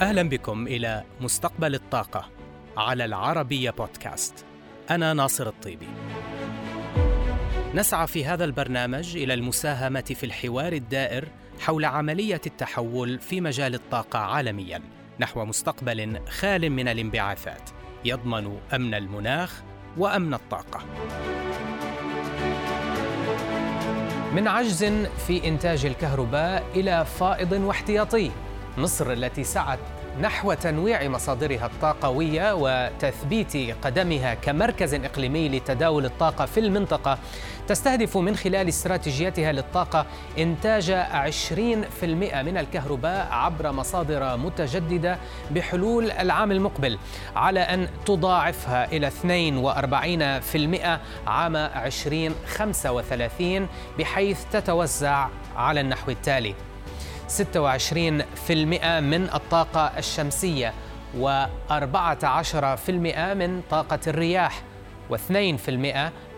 أهلا بكم إلى مستقبل الطاقة على العربية بودكاست. أنا ناصر الطيبي. نسعى في هذا البرنامج إلى المساهمة في الحوار الدائر حول عملية التحول في مجال الطاقة عالميا نحو مستقبل خال من الانبعاثات يضمن أمن المناخ وأمن الطاقة. من عجز في إنتاج الكهرباء إلى فائض واحتياطي مصر التي سعت نحو تنويع مصادرها الطاقوية وتثبيت قدمها كمركز إقليمي لتداول الطاقة في المنطقة تستهدف من خلال استراتيجيتها للطاقة إنتاج 20% من الكهرباء عبر مصادر متجددة بحلول العام المقبل على أن تضاعفها إلى 42% عام 2035 بحيث تتوزع على النحو التالي. 26% من الطاقة الشمسية و14% من طاقة الرياح و2%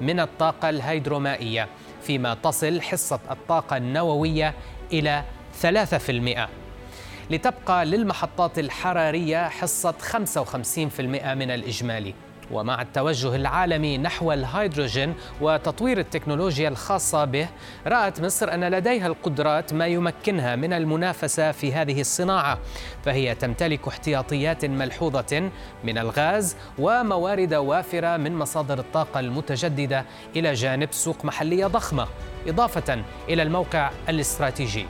من الطاقة الهيدرومائية فيما تصل حصة الطاقة النووية إلى 3% لتبقى للمحطات الحرارية حصة 55% من الإجمالي. ومع التوجه العالمي نحو الهيدروجين وتطوير التكنولوجيا الخاصة به رأت مصر أن لديها القدرات ما يمكنها من المنافسة في هذه الصناعة فهي تمتلك احتياطيات ملحوظة من الغاز وموارد وافرة من مصادر الطاقة المتجددة إلى جانب سوق محلية ضخمة إضافة إلى الموقع الاستراتيجي.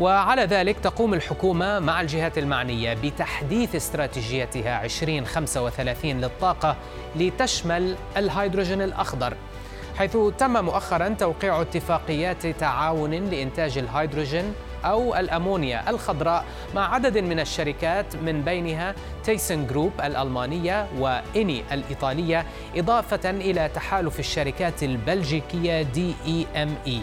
وعلى ذلك تقوم الحكومة مع الجهات المعنية بتحديث استراتيجيتها 2035 للطاقة لتشمل الهيدروجين الأخضر حيث تم مؤخرا توقيع اتفاقيات تعاون لإنتاج الهيدروجين أو الأمونيا الخضراء مع عدد من الشركات من بينها تيسن كروب الألمانية وإني الإيطالية إضافة إلى تحالف الشركات البلجيكية دي إي إم إي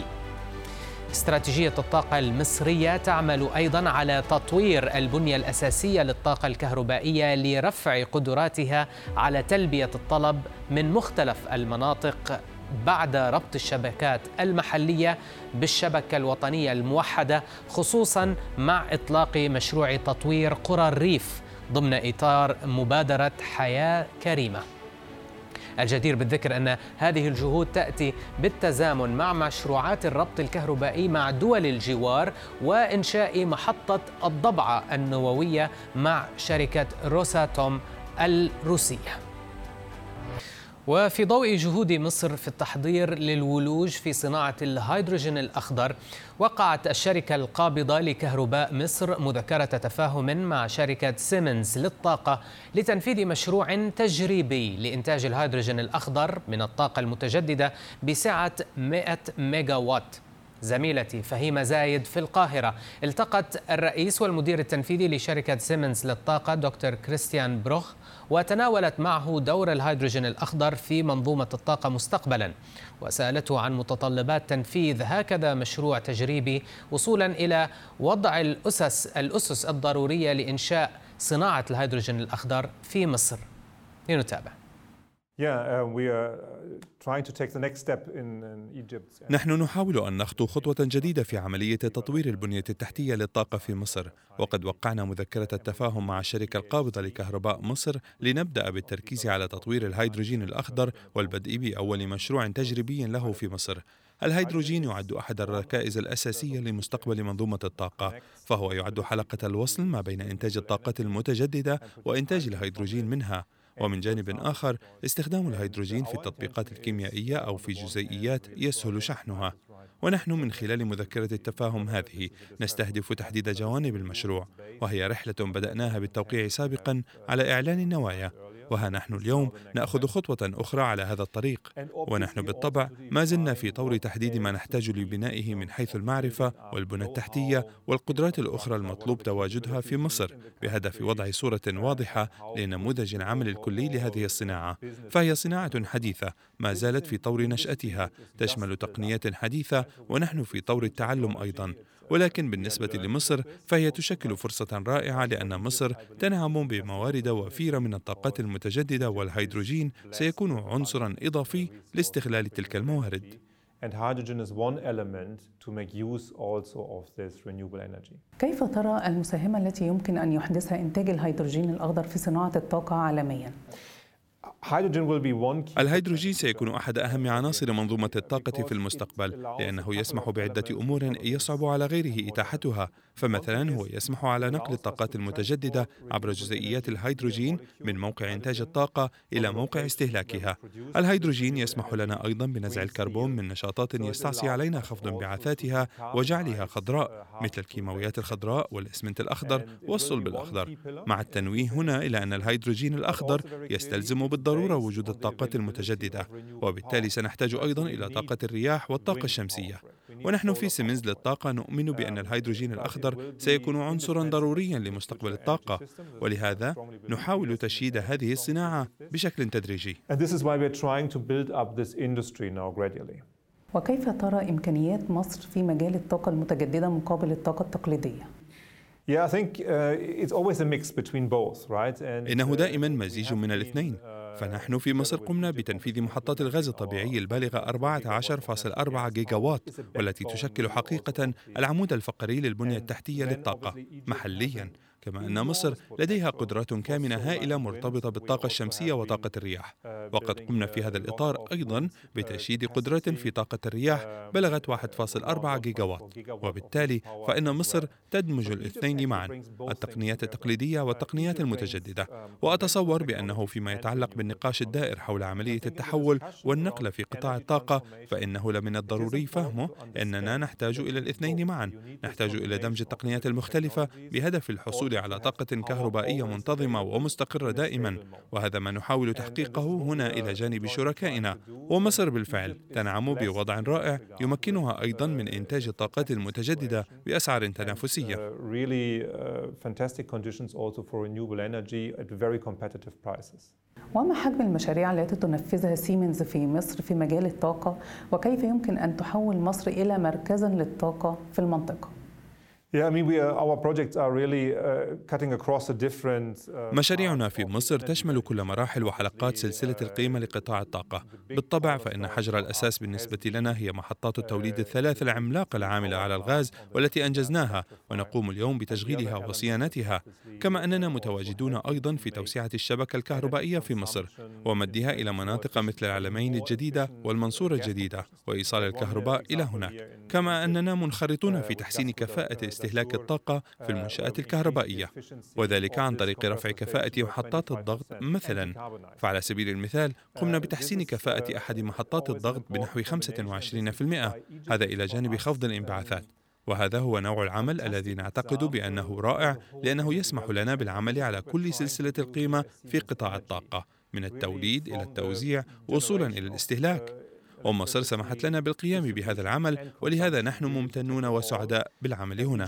استراتيجية الطاقة المصرية تعمل أيضا على تطوير البنية الأساسية للطاقة الكهربائية لرفع قدراتها على تلبية الطلب من مختلف المناطق بعد ربط الشبكات المحلية بالشبكة الوطنية الموحدة خصوصا مع إطلاق مشروع تطوير قرى الريف ضمن إطار مبادرة حياة كريمة. الجدير بالذكر أن هذه الجهود تأتي بالتزامن مع مشروعات الربط الكهربائي مع دول الجوار وإنشاء محطة الضبعة النووية مع شركة روساتوم الروسية. وفي ضوء جهود مصر في التحضير للولوج في صناعة الهيدروجين الأخضر. وقعت الشركة القابضة لكهرباء مصر مذكرة تفاهم مع شركة سيمنز للطاقة لتنفيذ مشروع تجريبي لإنتاج الهيدروجين الأخضر من الطاقة المتجددة بسعة 100 ميجا وات زميلتي فهيمة زايد في القاهرة. التقت الرئيس والمدير التنفيذي لشركة سيمنز للطاقة دكتور كريستيان بروخ وتناولت معه دور الهيدروجين الأخضر في منظومة الطاقة مستقبلا وسألته عن متطلبات تنفيذ هكذا مشروع تجريبي وصولا إلى وضع الأسس الأسس الضرورية لإنشاء صناعة الهيدروجين الأخضر في مصر. لنتابع نحن نحاول أن نخطو خطوة جديدة في عملية تطوير البنية التحتية للطاقة في مصر. وقد وقعنا مذكرة التفاهم مع الشركة القابضة لكهرباء مصر لنبدأ بالتركيز على تطوير الهيدروجين الأخضر والبدء بأول مشروع تجريبي له في مصر. الهيدروجين يعد أحد الركائز الأساسية لمستقبل منظومة الطاقة فهو يعد حلقة الوصل ما بين إنتاج الطاقة المتجددة وإنتاج الهيدروجين منها. ومن جانب آخر استخدام الهيدروجين في التطبيقات الكيميائية أو في جزيئيات يسهل شحنها. ونحن من خلال مذكرة التفاهم هذه نستهدف تحديد جوانب المشروع وهي رحلة بدأناها بالتوقيع سابقا على إعلان النوايا. وها نحن اليوم نأخذ خطوة أخرى على هذا الطريق ونحن بالطبع ما زلنا في طور تحديد ما نحتاج لبنائه من حيث المعرفة والبنى التحتية والقدرات الأخرى المطلوب تواجدها في مصر بهدف وضع صورة واضحة لنموذج العمل الكلي لهذه الصناعة. فهي صناعة حديثة ما زالت في طور نشأتها تشمل تقنيات حديثة ونحن في طور التعلم أيضا. ولكن بالنسبة لمصر فهي تشكل فرصة رائعة لأن مصر تنعم بموارد وفيرة من الطاقات المتجددة والهيدروجين سيكون عنصرا إضافي لاستغلال تلك الموارد And hydrogen is one element to make use also of this renewable energy. كيف ترى المساهمة التي يمكن أن يحدثها إنتاج الهيدروجين الأخضر في صناعة الطاقة عالمياً؟ الهيدروجين سيكون أحد أهم عناصر منظومة الطاقة في المستقبل لأنه يسمح بعدة أمور يصعب على غيره إتاحتها. فمثلا هو يسمح على نقل الطاقات المتجددة عبر جزيئيات الهيدروجين من موقع إنتاج الطاقة إلى موقع استهلاكها. الهيدروجين يسمح لنا أيضا بنزع الكربون من نشاطات يستعصي علينا خفض انبعاثاتها وجعلها خضراء مثل الكيماويات الخضراء والإسمنت الأخضر والصلب الأخضر. مع التنويه هنا إلى أن الهيدروجين الأخضر يستلزم بالضرورة وجود الطاقات المتجددة وبالتالي سنحتاج أيضا إلى طاقة الرياح والطاقة الشمسية. ونحن في سيمنز للطاقة نؤمن بأن الهيدروجين الأخضر سيكون عنصرا ضروريا لمستقبل الطاقة. ولهذا نحاول تشييد هذه الصناعة بشكل تدريجي. وكيف ترى إمكانيات مصر في مجال الطاقة المتجددة مقابل الطاقة التقليدية؟ إنه دائما مزيج من الاثنين. فنحن في مصر قمنا بتنفيذ محطات الغاز الطبيعي البالغة 14.4 جيجا وات والتي تشكل حقيقة العمود الفقري للبنية التحتية للطاقة محليا. كما أن مصر لديها قدرات كامنة هائلة مرتبطة بالطاقة الشمسية وطاقة الرياح. وقد قمنا في هذا الإطار أيضا بتشييد قدرة في طاقة الرياح بلغت 1.4 جيجا وات وبالتالي فإن مصر تدمج الاثنين معا التقنيات التقليدية والتقنيات المتجددة. وأتصور بأنه فيما يتعلق بالنقاش الدائر حول عملية التحول والنقل في قطاع الطاقة فإنه لمن الضروري فهمه أننا نحتاج إلى الاثنين معا. نحتاج إلى دمج التقنيات المختلفة. بهدف الحصول الحصول على طاقة كهربائية منتظمة ومستقرة دائما وهذا ما نحاول تحقيقه هنا إلى جانب شركائنا. ومصر بالفعل تنعم بوضع رائع يمكنها أيضا من إنتاج الطاقات المتجددة بأسعار تنافسية. وما حجم المشاريع التي تنفذها سيمنز في مصر في مجال الطاقة؟ وكيف يمكن أن تحول مصر إلى مركزا للطاقة في المنطقة؟ مشاريعنا في مصر تشمل كل مراحل وحلقات سلسلة القيمة لقطاع الطاقة. بالطبع فإن حجر الأساس بالنسبة لنا هي محطات التوليد الثلاث العملاقة العاملة على الغاز والتي أنجزناها ونقوم اليوم بتشغيلها وصيانتها. كما أننا متواجدون أيضا في توسعة الشبكة الكهربائية في مصر ومدها إلى مناطق مثل العلمين الجديدة والمنصورة الجديدة وإيصال الكهرباء إلى هناك. كما أننا منخرطون في تحسين كفاءة استهلاك الطاقة في المنشآت الكهربائية. وذلك عن طريق رفع كفاءة محطات الضغط مثلا. فعلى سبيل المثال قمنا بتحسين كفاءة أحد محطات الضغط بنحو 25% هذا إلى جانب خفض الانبعاثات. وهذا هو نوع العمل الذي نعتقد بأنه رائع لأنه يسمح لنا بالعمل على كل سلسلة القيمة في قطاع الطاقة. من التوليد إلى التوزيع وصولا إلى الاستهلاك. ومصر سمحت لنا بالقيام بهذا العمل ولهذا نحن ممتنون وسعداء بالعمل هنا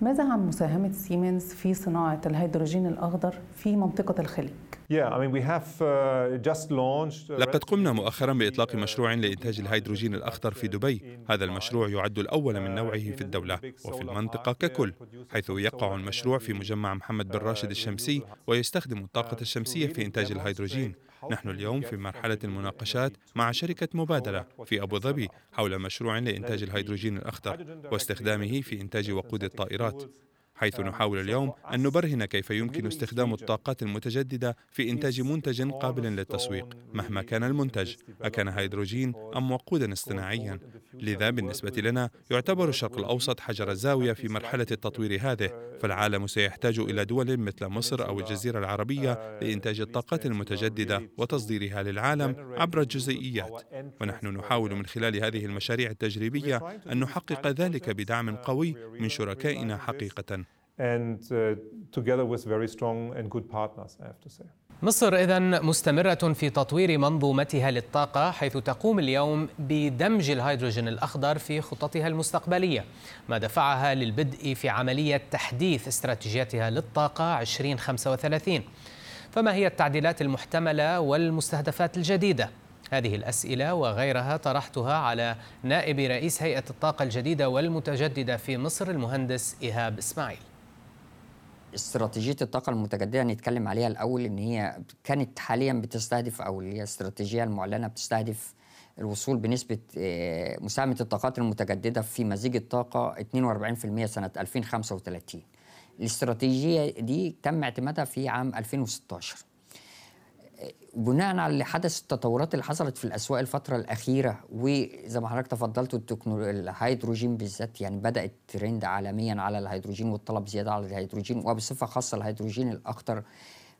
ماذا عن مساهمة سيمنز في صناعة الهيدروجين الأخضر في منطقة الخليج؟ Uh, لقد قمنا مؤخرا بإطلاق مشروع لإنتاج الهيدروجين الأخضر في دبي. هذا المشروع يعد الأول من نوعه في الدولة وفي المنطقة ككل حيث يقع المشروع في مجمع محمد بن راشد الشمسي ويستخدم الطاقة الشمسية في إنتاج الهيدروجين. نحن اليوم في مرحلة المناقشات مع شركة مبادلة في أبو ظبي حول مشروع لإنتاج الهيدروجين الأخضر واستخدامه في إنتاج وقود الطائرات. حيث نحاول اليوم أن نبرهن كيف يمكن استخدام الطاقات المتجددة في إنتاج منتج قابل للتسويق مهما كان المنتج. أكان هيدروجين أم وقودا اصطناعيا. لذا بالنسبة لنا يعتبر الشرق الأوسط حجر الزاوية في مرحلة التطوير هذه. فالعالم سيحتاج إلى دول مثل مصر أو الجزيرة العربية لإنتاج الطاقات المتجددة وتصديرها للعالم عبر الجزيئيات. ونحن نحاول من خلال هذه المشاريع التجريبية أن نحقق ذلك بدعم قوي من شركائنا حقيقة. And uh, together with very strong and good partners, I have to say. مصر إذا مستمرة في تطوير منظومتها للطاقة حيث تقوم اليوم بدمج الهيدروجين الأخضر في خططها المستقبلية ما دفعها للبدء في عملية تحديث استراتيجيتها للطاقة 2035 فما هي التعديلات المحتملة والمستهدفات الجديدة؟ هذه الأسئلة وغيرها طرحتها على نائب رئيس هيئة الطاقة الجديدة والمتجددة في مصر المهندس إيهاب إسماعيل استراتيجية الطاقة المتجددة نتكلم عليها الأول إن هي كانت حاليا بتستهدف أو اللي هي الاستراتيجيه المعلنة بتستهدف الوصول بنسبة آه، مساهمة الطاقات المتجددة في مزيج الطاقة 42% سنة 2035 الاستراتيجية دي تم اعتمادها في عام 2016 بناء على اللي حدث التطورات اللي حصلت في الأسواق الفترة الأخيرة وزي ما حضرتك تفضلت التكنولو... الهيدروجين بالذات يعني بدأت ترند عالميا على الهيدروجين والطلب زيادة على الهيدروجين وبصفة خاصة الهيدروجين الاخضر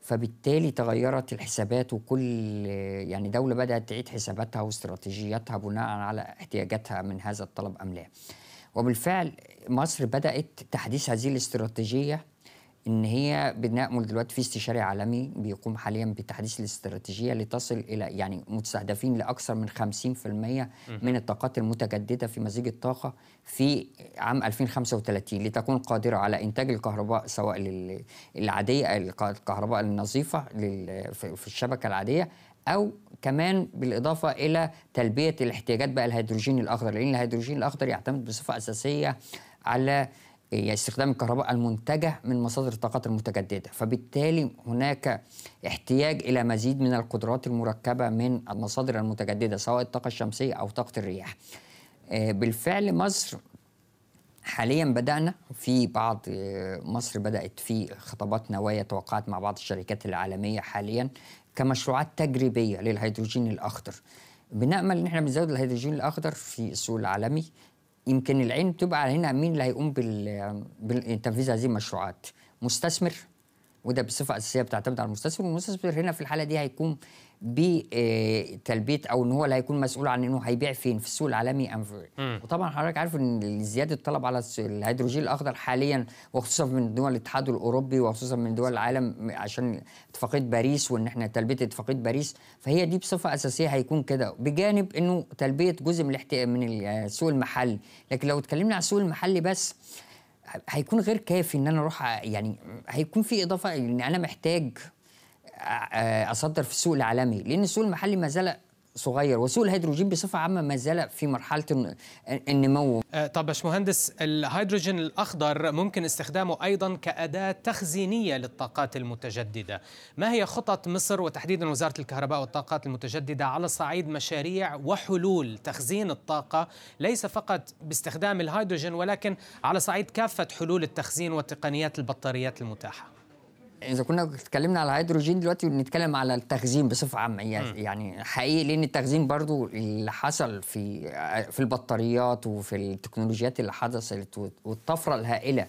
فبالتالي تغيرت الحسابات وكل يعني دولة بدأت تعيد حساباتها واستراتيجياتها بناء على احتياجاتها من هذا الطلب أم لا. وبالفعل مصر بدأت تحديث هذه الاستراتيجية إن هي بنأمل دلوقتي في استشاري عالمي بيقوم حاليا بتحديث الاستراتيجية لتصل إلى يعني مستهدفين لأكثر من 50% من الطاقات المتجددة في مزيج الطاقة في عام 2035 لتكون قادرة على إنتاج الكهرباء سواء العادية الكهرباء النظيفة في الشبكة العادية أو كمان بالإضافة إلى تلبية الاحتياجات بقى الهيدروجين الأخضر لأن الهيدروجين الأخضر يعتمد بصفة أساسية على يعني استخدام الكهرباء المنتجة من مصادر الطاقات المتجددة. فبالتالي هناك احتياج إلى مزيد من القدرات المركبة من المصادر المتجددة سواء الطاقة الشمسية أو طاقة الرياح. آه، بالفعل مصر حاليا بدأنا في بعض آه، مصر بدأت في خطابات نوايا توقعت مع بعض الشركات العالمية حاليا كمشروعات تجريبية للهيدروجين الأخضر. بنأمل إن إحنا بنزود الهيدروجين الأخضر في السوق العالمي. يمكن العين بتبقى على هنا مين اللي هيقوم بتنفيذ هذه المشروعات؟ مستثمر. وده بصفة أساسية بتعتمد على المستثمر. والمستثمر هنا في الحالة دي هيكون بتلبيه أو إن هو اللي هيكون مسؤول عن إنه هيبيع فين؟ في السوق العالمي ام وطبعا حضرتك عارف إن زيادة الطلب على الهيدروجين الأخضر حاليا وخصوصا من دول الاتحاد الأوروبي وخصوصا من دول العالم عشان اتفاقية باريس وإن إحنا تلبية اتفاقية باريس فهي دي بصفة أساسية هيكون كده. بجانب إنه تلبية جزء من من السوق المحلي لكن لو اتكلمنا على السوق المحلي بس هيكون غير كافي إن أنا أروح يعني هيكون في إضافة إن أنا محتاج أصدر في السوق العالمي لأن السوق المحلي ما زال صغير وسوق الهيدروجين بصفة عامة ما زال في مرحلة الن- النمو آه، طب باشمهندس الهيدروجين الأخضر ممكن استخدامه أيضا كأداة تخزينية للطاقات المتجددة. ما هي خطط مصر وتحديدا وزارة الكهرباء والطاقات المتجددة على صعيد مشاريع وحلول تخزين الطاقة؟ ليس فقط باستخدام الهيدروجين ولكن على صعيد كافة حلول التخزين وتقنيات البطاريات المتاحة. إذا كنا اتكلمنا على الهيدروجين دلوقتي بنتكلم على التخزين بصفة عامة يعني يعني حقيقي لأن التخزين برضو اللي حصل في في البطاريات وفي التكنولوجيات اللي حدثت والطفرة الهائلة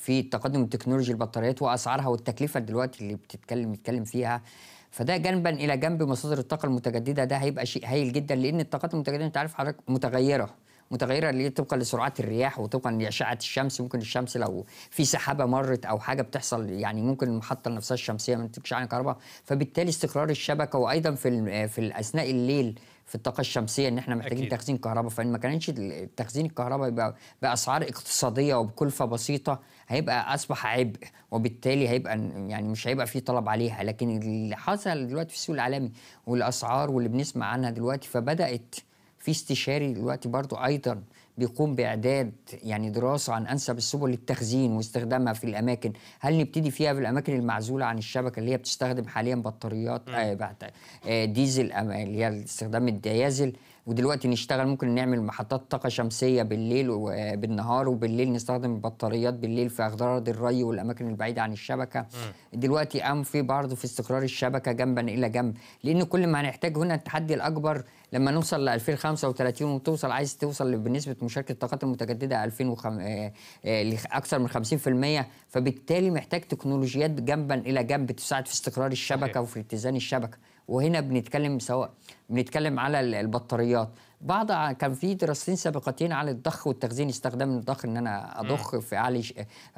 في التقدم التكنولوجي البطاريات وأسعارها والتكلفة دلوقتي اللي بتتكلم بيتكلم فيها. فده جنبا إلى جنب مصادر الطاقة المتجددة ده هيبقى شيء هايل جدا لأن الطاقات المتجددة أنت عارف حضرتك متغيرة. متغيرة اللي هي طبقا لسرعات الرياح وطبقا لاشعه الشمس. ممكن الشمس لو في سحابة مرت أو حاجة بتحصل يعني ممكن المحطة نفسها الشمسية ما تنتجش عنها كهرباء. فبالتالي استقرار الشبكة وأيضا في في اثناء الليل في الطاقة الشمسية إن إحنا محتاجين أكيد. تخزين كهرباء. فإن ما كانش تخزين الكهرباء يبقى بأسعار اقتصادية وبكلفة بسيطة هيبقى أصبح عبء. وبالتالي هيبقى يعني مش هيبقى في طلب عليها. لكن اللي حصل دلوقتي في السوق العالمي والأسعار واللي بنسمع عنها دلوقتي فبدأت في استشاري دلوقتي برضو أيضا بيقوم بإعداد يعني دراسة عن أنسب السبل للتخزين واستخدامها في الأماكن. هل نبتدي فيها في الأماكن المعزولة عن الشبكة اللي هي بتستخدم حاليا بطاريات آه بعد- آه ديزل أم- اللي هي استخدام الديازل؟ ودلوقتي نشتغل ممكن نعمل محطات طاقة شمسية بالليل وبالنهار وبالليل نستخدم البطاريات بالليل في أغراض الري والأماكن البعيدة عن الشبكة. دلوقتي قام في برضه في استقرار الشبكة جنبا إلى جنب لأن كل ما هنحتاج هنا التحدي الأكبر لما نوصل ل 2035 وتوصل عايز توصل بنسبة مشاركة الطاقات المتجددة 2005 آه، آه، لاكثر من 50% فبالتالي محتاج تكنولوجيات جنبا إلى جنب تساعد في استقرار الشبكة. وفي اتزان الشبكة. وهنا بنتكلم سواء بنتكلم على ال- البطاريات. بعض كان في دراستين سابقتين على الضخ والتخزين استخدام الضخ إن أنا أضخ في اعلى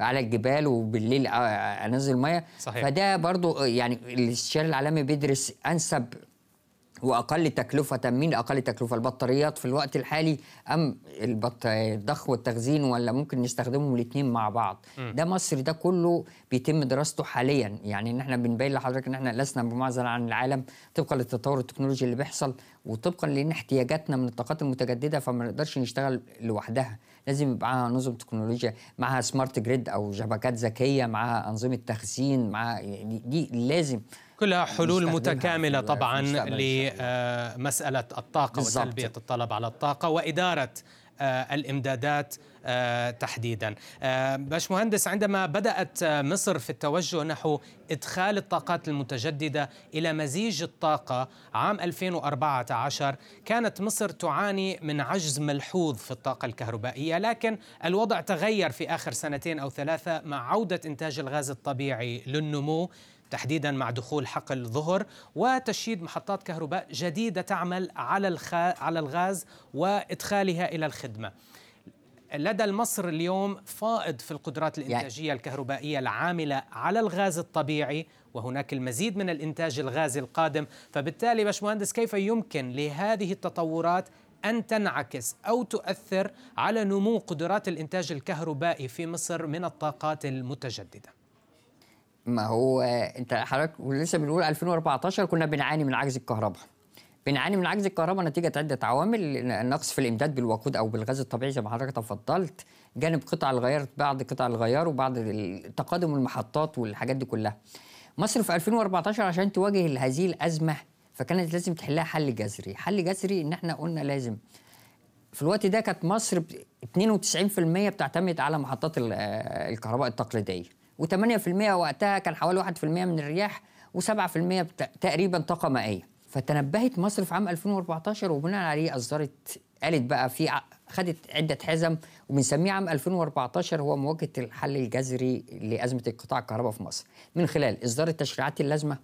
اعلى الجبال وبالليل أنزل مية. صحيح. فده برضو يعني الاستشاري العالمي بيدرس أنسب وأقل تكلفة مين أقل تكلفة البطاريات في الوقت الحالي أم. الضخ والتخزين ولا ممكن نستخدمهم الاثنين مع بعض م. ده مصر ده كله بيتم دراسته حاليا يعني إن إحنا بنبين لحضرتك إن إحنا لسنا بمعزل عن العالم طبقا للتطور التكنولوجي اللي بيحصل وطبقا لأن احتياجاتنا من الطاقات المتجددة فما نقدرش نشتغل لوحدها لازم يبقى معاها نظم تكنولوجيا معاها smart grid أو شبكات ذكية معاها أنظمة تخزين معاها يعني دي لازم كلها حلول متكاملة طبعا لمسألة الطاقة بالزبط. وتلبية الطلب على الطاقة وإدارة آه، الإمدادات آه، تحديدا. آه، باشمهندس عندما بدأت مصر في التوجه نحو إدخال الطاقات المتجددة إلى مزيج الطاقة عام 2014 كانت مصر تعاني من عجز ملحوظ في الطاقة الكهربائية لكن الوضع تغير في آخر سنتين أو ثلاثة مع عودة إنتاج الغاز الطبيعي للنمو. تحديدا مع دخول حقل الظهر وتشييد محطات كهرباء جديدة تعمل على الخا على الغاز وإدخالها إلى الخدمة. لدى المصر اليوم فائض في القدرات الإنتاجية الكهربائية العاملة على الغاز الطبيعي وهناك المزيد من الإنتاج الغازي القادم، فبالتالي باشمهندس كيف يمكن لهذه التطورات أن تنعكس أو تؤثر على نمو قدرات الإنتاج الكهربائي في مصر من الطاقات المتجددة؟ ما هو انت حضرتك ولسه بنقول 2014 كنا بنعاني من عجز الكهرباء. بنعاني من عجز الكهرباء نتيجة عدة عوامل نقص في الإمداد بالوقود أو بالغاز الطبيعي زي ما حضرتك تفضلت جانب قطع الغيار بعض قطع الغيار وبعض تقادم المحطات والحاجات دي كلها. مصر في 2014 عشان تواجه هذه الأزمة فكانت لازم تحلها حل جذري. حل جذري إن إحنا قلنا لازم. في الوقت ده كانت مصر 92% بتعتمد على محطات الكهرباء التقليدية. و8% وقتها كان حوالي 1% من الرياح و7% تقريبا طاقة مائية. فتنبهت مصر في عام 2014 وبناء عليه أصدرت قالت بقى في خدت عدة حزم وبنسميه عام 2014 هو مواجهة الحل الجذري لأزمة انقطاع الكهرباء في مصر. من خلال إصدار التشريعات اللازمة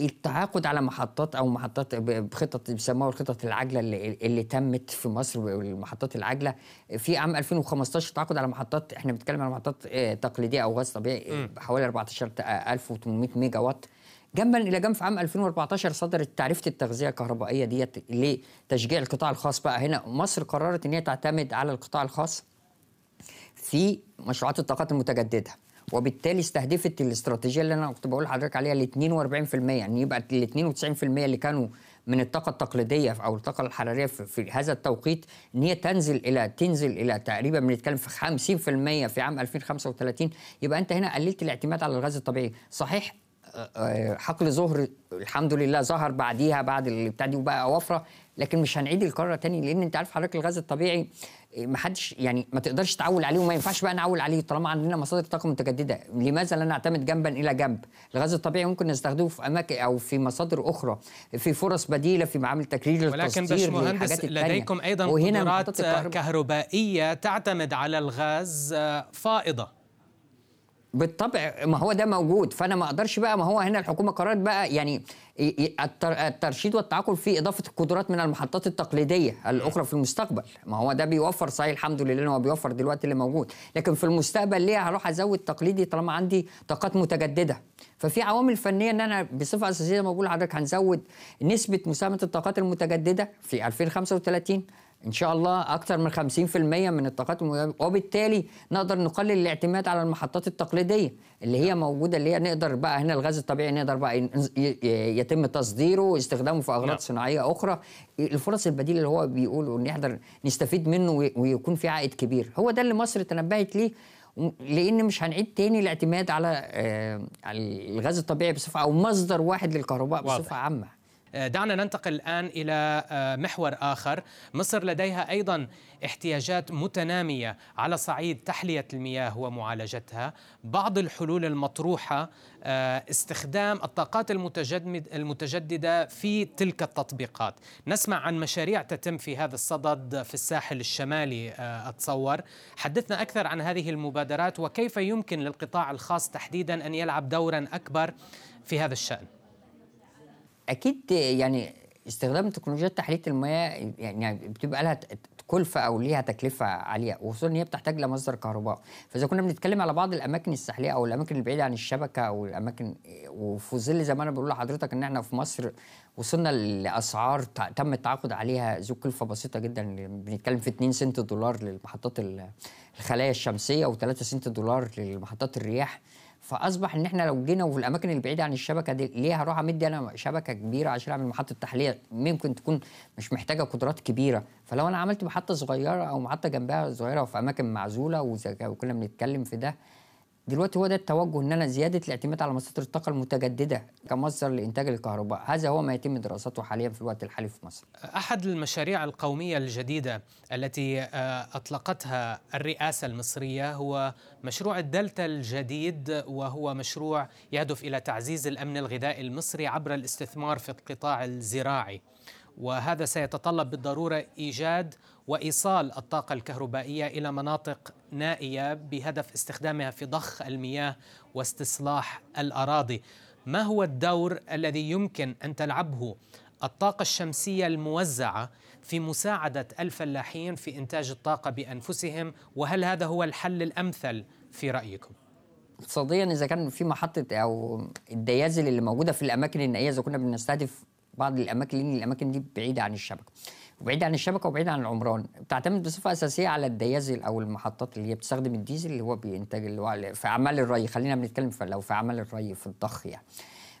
التعاقد على محطات أو محطات بخطط بيسموها الخطط العاجلة اللي, اللي تمت في مصر والمحطات العاجلة. في عام 2015 تعاقد على محطات إحنا بنتكلم على محطات آه، تقليدية أو غاز طبيعي حوالي 14800 ميجا وات جنبا إلى جنب في عام 2014 صدرت تعريفة التغذية الكهربائية ديت لتشجيع القطاع الخاص بقى. هنا مصر قررت إن هي تعتمد على القطاع الخاص في مشروعات الطاقات المتجددة. وبالتالي استهدفت الاستراتيجية اللي أنا كنت بقول لحضرتك عليها ال 42% يعني يبقى ال 92% اللي كانوا من الطاقة التقليدية أو الطاقة الحرارية في هذا التوقيت إن هي تنزل إلى تنزل إلى تقريبا بنتكلم في 50% في عام 2035 يبقى أنت هنا قللت الاعتماد على الغاز الطبيعي. صحيح حقل ظهر الحمد لله ظهر بعديها بعد البتاع دي وبقى وفرة لكن مش هنعيد القاره تاني لأن أنت عارف حضرتك الغاز الطبيعي ما حدش يعني ما تقدرش تعول عليه وما ينفعش بقى نعول عليه طالما عندنا مصادر طاقة متجددة. لماذا لا نعتمد جنبا إلى جنب؟ الغاز الطبيعي ممكن نستخدمه في أماكن أو في مصادر أخرى في فرص بديلة في معامل تكرير ولكن باشمهندس لديكم أيضا قدرات كهربائية تعتمد على الغاز آه، فائضة. بالطبع ما هو ده موجود. فأنا ما أقدرش بقى ما هو هنا الحكومة قررت بقى يعني الترشيد والتعاقل في إضافة القدرات من المحطات التقليدية الأخرى في المستقبل. ما هو ده بيوفر صحيح الحمد لله هو بيوفر دلوقتي اللي موجود. لكن في المستقبل ليه هروح أزود تقليدي طالما عندي طاقات متجددة؟ ففي عوامل فنية إن أنا بصفة أساسية ما بقول لحضرتك هنزود نسبة مساهمة الطاقات المتجددة في 2035 إن شاء الله أكثر من 50% من الطاقات وبالتالي نقدر نقلل الاعتماد على المحطات التقليدية اللي هي موجودة اللي هي نقدر بقى هنا الغاز الطبيعي نقدر بقى يتم تصديره واستخدامه في أغراض نعم. صناعية أخرى. الفرص البديله اللي هو بيقول نقدر نستفيد منه ويكون في عائد كبير. هو ده اللي مصر تنبهت ليه لأن مش هنعيد تاني الاعتماد على آه، الغاز الطبيعي بصفة أو مصدر واحد للكهرباء بصفة عامة. دعنا ننتقل الآن إلى آه، محور آخر. مصر لديها أيضا احتياجات متنامية على صعيد تحلية المياه ومعالجتها. بعض الحلول المطروحة آه، استخدام الطاقات المتجددة في تلك التطبيقات. نسمع عن مشاريع تتم في هذا الصدد في الساحل الشمالي أتصور. حدثنا أكثر عن هذه المبادرات وكيف يمكن للقطاع الخاص تحديدا أن يلعب دورا أكبر في هذا الشأن؟ أكيد يعني استخدام تكنولوجيات تحلية المياه يعني بتبقى لها كلفة أو ليها تكلفة عالية وخصوصا إن هي بتحتاج لمصدر كهرباء. فإذا كنا بنتكلم على بعض الأماكن الساحلية أو الأماكن البعيدة عن الشبكة أو الأماكن وفي ظل زي ما أنا بقول لحضرتك إن إحنا في مصر وصلنا لأسعار تم التعاقد عليها ذو كلفة بسيطة جدا. بنتكلم في 2 سنت دولار للمحطات الخلايا الشمسية و3 سنت دولار للمحطات الرياح. فأصبح إن إحنا لو جينا وفي الأماكن البعيدة عن الشبكة دي ليه هروح امدي أنا شبكة كبيرة عشان أعمل محطة تحليه ممكن تكون مش محتاجة قدرات كبيرة. فلو أنا عملت محطة صغيرة أو محطة جنبها صغيرة وفي أماكن معزولة وكنا بنتكلم في ده دلوقتي هو ده التوجه إن أنا زيادة الاعتماد على مصادر الطاقة المتجددة كمصدر لإنتاج الكهرباء. هذا هو ما يتم دراسته حاليا في الوقت الحالي في مصر. أحد المشاريع القومية الجديدة التي آه، أطلقتها الرئاسة المصرية هو مشروع الدلتا الجديد وهو مشروع يهدف إلى تعزيز الأمن الغذائي المصري عبر الاستثمار في القطاع الزراعي. وهذا سيتطلب بالضرورة إيجاد وإيصال الطاقة الكهربائية إلى مناطق نائية بهدف استخدامها في ضخ المياه واستصلاح الأراضي. ما هو الدور الذي يمكن أن تلعبه الطاقة الشمسية الموزعة في مساعدة الفلاحين في إنتاج الطاقة بأنفسهم وهل هذا هو الحل الأمثل في رأيكم؟ اقتصاديا إذا كان في محطة أو الديازل اللي موجودة في الأماكن النائية إذا كنا بنستهدف بعض الأماكن لأن الأماكن دي بعيدة عن الشبكة وبعيد عن الشبكة وبعيد عن العمران. بتعتمد بصفة أساسية على الديازل أو المحطات اللي هي بتستخدم الديزل اللي هو بينتج اللي هو في أعمال الري. خلينا بنتكلم لو في أعمال الري في الضخ يعني.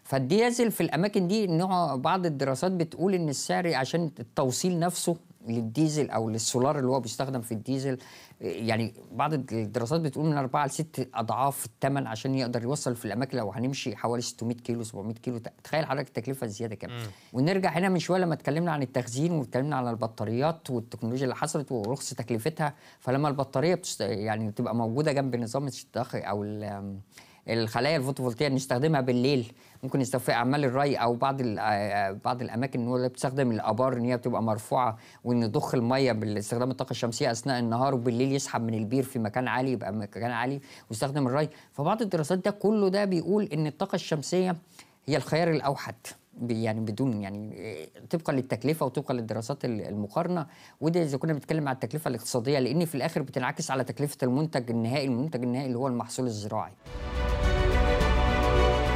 فالديازل في الأماكن دي نوع بعض الدراسات بتقول إن السعر عشان التوصيل نفسه للديزل أو للسولار اللي هو بيستخدم في الديزل. يعني بعض الدراسات بتقول من 4 ل 6 أضعاف الثمن عشان يقدر يوصل في الأماكن لو هنمشي حوالي 600 كيلو 700 كيلو. تخيل حضرتك التكلفة الزيادة كام. ونرجع هنا من شوية لما اتكلمنا عن التخزين واتكلمنا عن البطاريات والتكنولوجيا اللي حصلت ورخص تكلفتها. فلما البطارية بتست... يعني تبقى موجودة جنب نظام الضخ أو الخلايا الفوتوفولتية نستخدمها بالليل ممكن في أعمال الري أو بعض آه، بعض الأماكن اللي بتستخدم الآبار إن هي بتبقى مرفوعة وإن ضخ المية باستخدام الطاقة الشمسية أثناء النهار وبالليل يسحب من البير في مكان عالي يبقى مكان عالي ويستخدم الري. فبعض الدراسات ده كله ده بيقول إن الطاقة الشمسية هي الخيار الأوحد يعني بدون يعني آه، طبقا للتكلفة وطبقا للدراسات المقارنة. وده إذا كنا بنتكلم على التكلفة الاقتصادية لأن في الآخر بتنعكس على تكلفة المنتج النهائي المنتج النهائي اللي هو المحصول الزراعي.